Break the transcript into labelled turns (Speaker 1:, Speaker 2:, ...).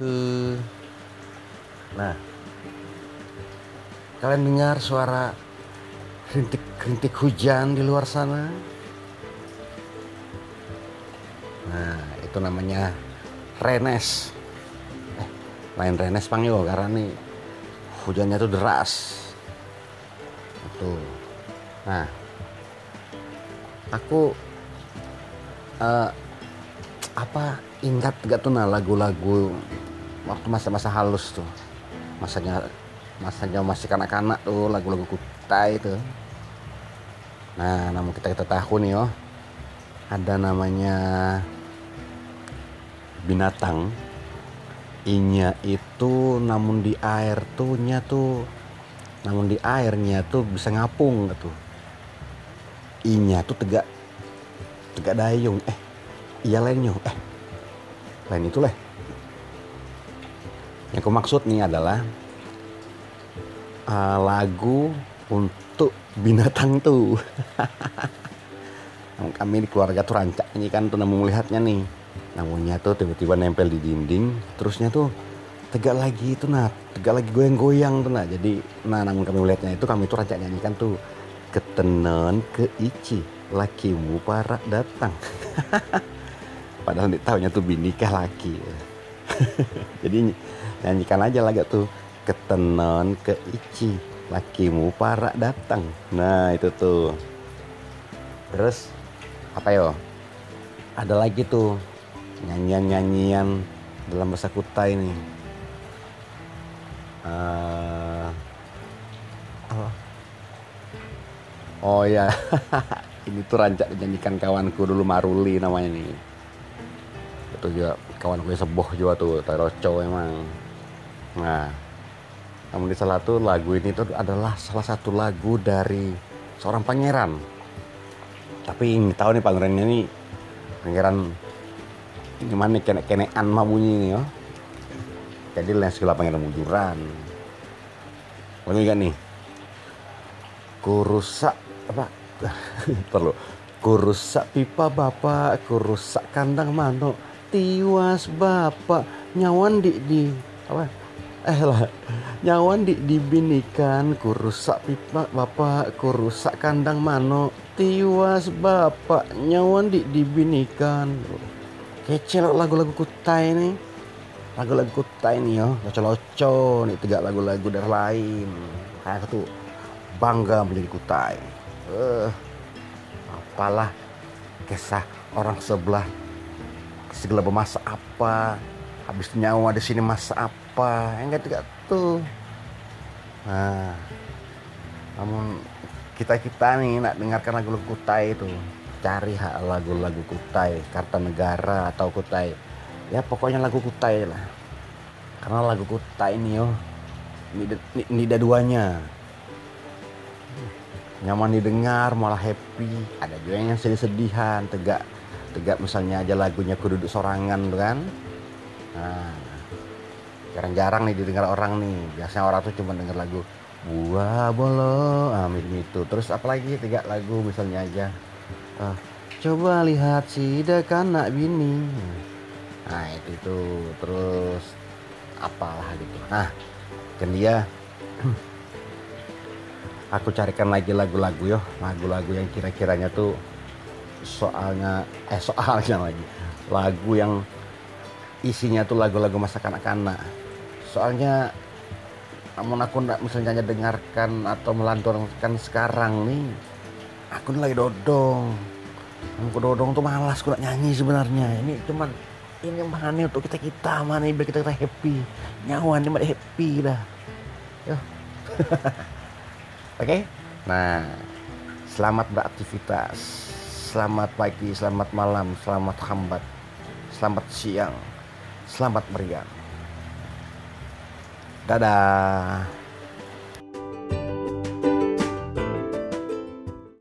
Speaker 1: Huh. Nah, kalian dengar suara rintik-rintik hujan di luar sana? Nah, itu namanya Renes. Eh, lain Renes panggil karena nih hujannya tuh deras. Tuh. Nah, aku uh, apa ingat gak tuh nah lagu-lagu waktu masa-masa halus tuh. Masanya masanya masih kanak-kanak tuh lagu-lagu kutai itu nah namun kita kita tahu nih oh ada namanya binatang. Inya itu namun di air tuh nya tuh namun di airnya tuh bisa ngapung gitu inya tuh tegak tegak dayung. Eh iya lainnya eh lain itu lah yang aku maksud nih adalah uh, lagu untuk binatang tuh. Kami di keluarga tuh rancak ini kan tuh namun melihatnya nih. Namunnya tuh tiba-tiba nempel di dinding terusnya tuh tegak lagi itu nah tegak lagi goyang-goyang tuh nah jadi nah namun kami melihatnya itu kami tuh rancak nyanyikan tuh ketenon keici lakimu para datang. Padahal tahunya tuh binikah laki jadi nyanyikan aja lagu tuh. Ketenon keici lakimu para datang. Nah itu tuh. Terus apa yo? Ada lagi tuh nyanyian-nyanyian dalam bahasa Kutai ini. Uh, oh ya ini tuh rancak dinyanyikan kawanku dulu Maruli namanya nih. Itu juga kawan gue seboh juga tuh Taroco emang. Nah namun di salah satu lagu ini tuh adalah salah satu lagu dari seorang pangeran. Tapi ini tahu nih pangeran ini pangeran gimana kene kenean mah bunyi ini ya jadi lain segala pangeran mujuran Lalu juga nih? Kurusak apa? Perlu. Kurusak pipa bapak kurusak kandang manuk tiwas bapak nyawan di di apa? Eh lah nyawan di dibinikan kurusak pipa bapak kurusak kandang manuk. Tiwas bapak nyawan di dibinikan. Kece lagu-lagu kutai nih lagu-lagu kutai nih yo. Loco-loco nih tiga lagu-lagu dari lain. Kayak tuh bangga menjadi kutai. Uh, apalah kisah orang sebelah segala memasak apa? Habis nyawa di sini masak apa? Enggak tidak tuh. Nah namun kita kita nih nak dengarkan lagu-lagu kutai itu. Cari hak lagu-lagu kutai Kartanegara atau kutai. Ya pokoknya lagu kutai lah. Karena lagu kutai ini yo ini, ini, ini ada duanya. Nyaman didengar malah happy. Ada juga yang sedih-sedihan tegak tegak misalnya aja lagunya kududuk sorangan tuh kan. Nah jarang-jarang nih didengar orang nih. Biasanya orang tuh cuma denger lagu buah bolo amin ah, itu terus apalagi tiga lagu misalnya aja? Ah, coba lihat si anak bini. Nah itu tuh terus apalah gitu. Nah dan dia aku carikan lagi lagu-lagu yo. Lagu-lagu yang kira-kiranya tuh soalnya eh soalnya lagi. Lagu yang isinya tuh lagu-lagu masa kanak-kanak. Soalnya namun aku nggak misalnya hanya dengarkan atau melanturkan sekarang nih aku lagi dodong. Aku dodong tuh malas aku nyanyi sebenarnya. Ini cuman ini mana untuk kita kita mana biar kita, kita happy. Nyawa ini happy dah. Yo. Oke? Okay? nah selamat beraktivitas selamat pagi selamat malam selamat hambat selamat siang selamat meriang Dadah.